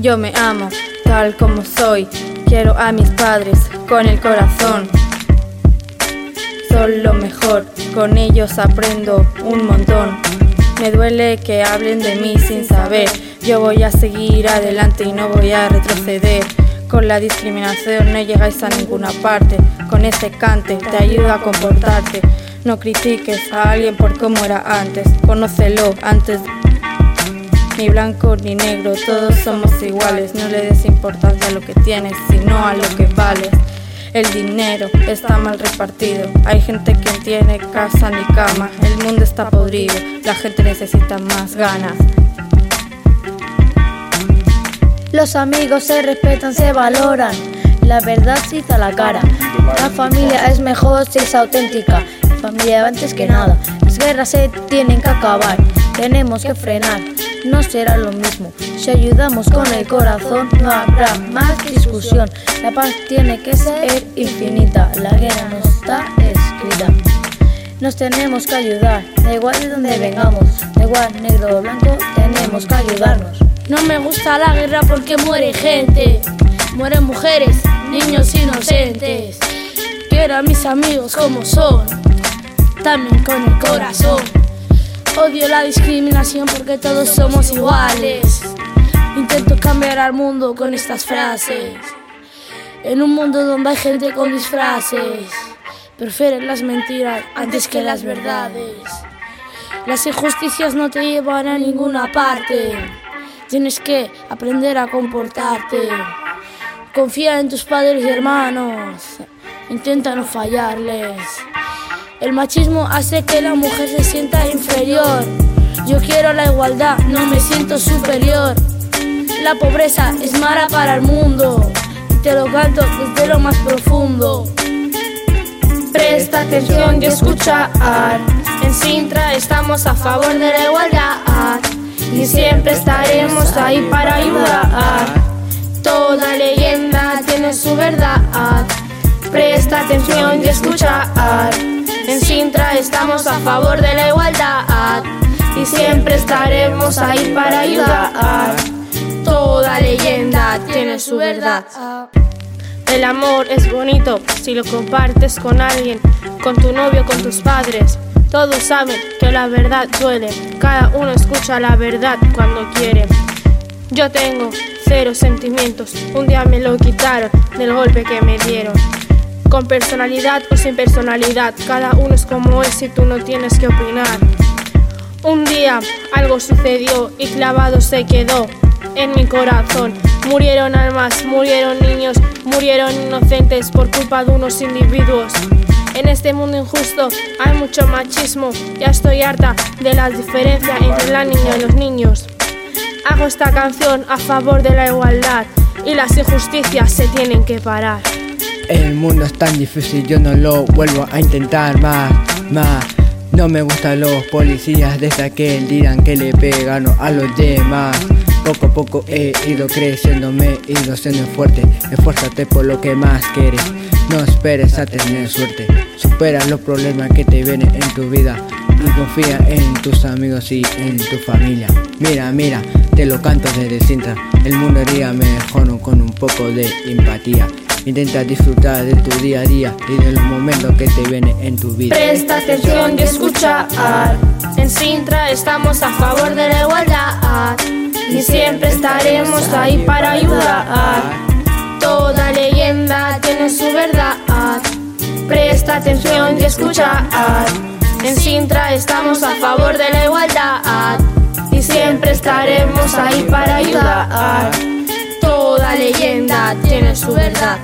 Yo me amo tal como soy. Quiero a mis padres con el corazón. Son lo mejor, con ellos aprendo un montón. Me duele que hablen de mí sin saber. Yo voy a seguir adelante y no voy a retroceder. Con la discriminación no llegáis a ninguna parte. Con este cante te ayuda a comportarte. No critiques a alguien por cómo era antes. Conócelo antes de ni blanco ni negro, todos somos iguales. No le des importancia a lo que tienes, sino a lo que vales. El dinero está mal repartido. Hay gente que tiene casa ni cama. El mundo está podrido. La gente necesita más ganas. Los amigos se respetan, se valoran. La verdad está la cara. La familia es mejor si es auténtica. La familia antes que nada. Las guerras se tienen que acabar. Tenemos que frenar. No será lo mismo. Si ayudamos con el corazón, no habrá más discusión. La paz tiene que ser infinita. La guerra no está escrita. Nos tenemos que ayudar, da igual de donde vengamos, da igual negro o blanco, tenemos que ayudarnos. No me gusta la guerra porque muere gente, mueren mujeres, niños inocentes. Quiero a mis amigos como son, también con el corazón. Odio la discriminación porque todos somos iguales. Intento cambiar al mundo con estas frases. En un mundo donde hay gente con disfraces, prefieren las mentiras antes que las verdades. Las injusticias no te llevan a ninguna parte. Tienes que aprender a comportarte. Confía en tus padres y hermanos. Intenta no fallarles. El machismo hace que la mujer se sienta inferior. Yo quiero la igualdad, no me siento superior. La pobreza es mala para el mundo. Te lo canto desde lo más profundo. Presta atención y escuchar. En Sintra estamos a favor de la igualdad. Y siempre estaremos ahí para ayudar. Toda leyenda tiene su verdad. Presta atención y escuchar. En Sintra estamos a favor de la igualdad. Y siempre estaremos ahí para ayudar. Toda leyenda tiene su verdad. El amor es bonito si lo compartes con alguien, con tu novio, con tus padres. Todos saben que la verdad duele, cada uno escucha la verdad cuando quiere. Yo tengo cero sentimientos, un día me lo quitaron del golpe que me dieron. Con personalidad o sin personalidad, cada uno es como es y tú no tienes que opinar. Un día algo sucedió y clavado se quedó en mi corazón. Murieron almas, murieron niños, murieron inocentes por culpa de unos individuos. En este mundo injusto hay mucho machismo, ya estoy harta de la diferencia entre la niña y los niños. Hago esta canción a favor de la igualdad y las injusticias se tienen que parar. El mundo es tan difícil, yo no lo vuelvo a intentar más, más. No me gustan los policías desde aquel dirán que le pegan a los demás. Poco a poco he ido creciendo, me he ido siendo fuerte. Esfuérzate por lo que más quieres. No esperes a tener suerte. Supera los problemas que te vienen en tu vida. Y confía en tus amigos y en tu familia. Mira, mira, te lo canto desde cinta. El mundo iría mejor con un poco de empatía. Intenta disfrutar de tu día a día y de los momentos que te vienen en tu vida. Presta atención y escuchar. En Sintra estamos a favor de la igualdad y siempre estaremos ahí para ayudar. Toda leyenda tiene su verdad. Presta atención y escuchar. En Sintra estamos a favor de la igualdad y siempre estaremos ahí para ayudar. Toda leyenda tiene su verdad.